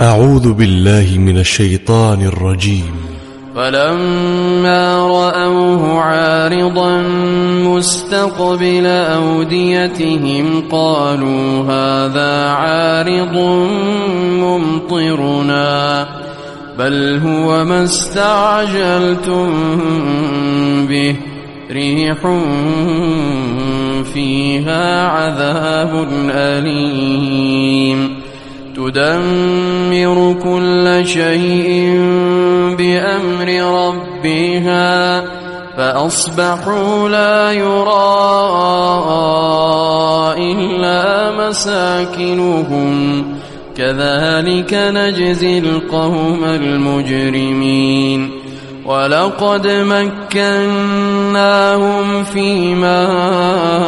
أعوذ بالله من الشيطان الرجيم. فلما رأوه عارضا مستقبل أوديتهم قالوا هذا عارض ممطرنا بل هو ما استعجلتم به ريح فيها عذاب أليم. تدمر كل شيء بأمر ربها فأصبحوا لا يرى إلا مساكنهم. كذلك نجزي القوم المجرمين. ولقد مكناهم في ماء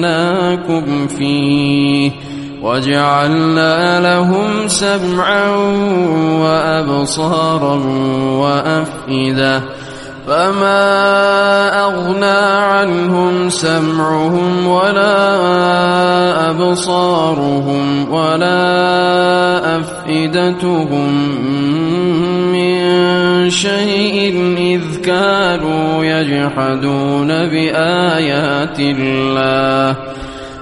مكناكم فيه وجعلنا لهم سمعا وأبصارا وأفئدة فما أغنى عنهم سمعهم ولا أبصارهم ولا أفئدتهم من شيء إذ كانوا يجحدون بآيات الله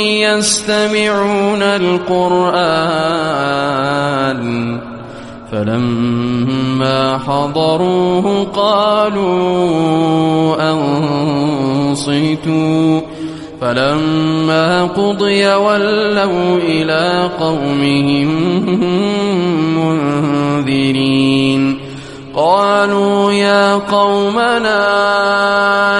يستمعون القرآن. فلما حضروه قالوا أنصتوا. فلما قضي ولوا إلى قومهم منذرين. قالوا يا قومنا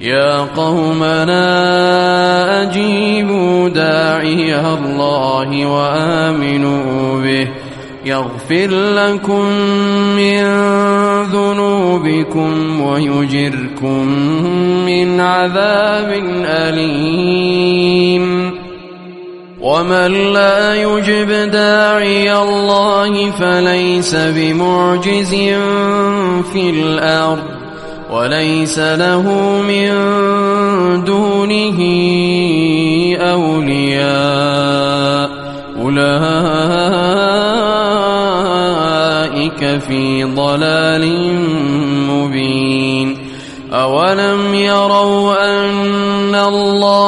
يا قومنا أجيبوا داعي الله وآمنوا به. يغفر لكم من ذنوبكم ويجركم من عذاب أليم. ومن لا يجب داعي الله فليس بمعجز في الأرض. وليس له من دونه أولياء. أولئك في ضلال مبين. أولم يروا أن الله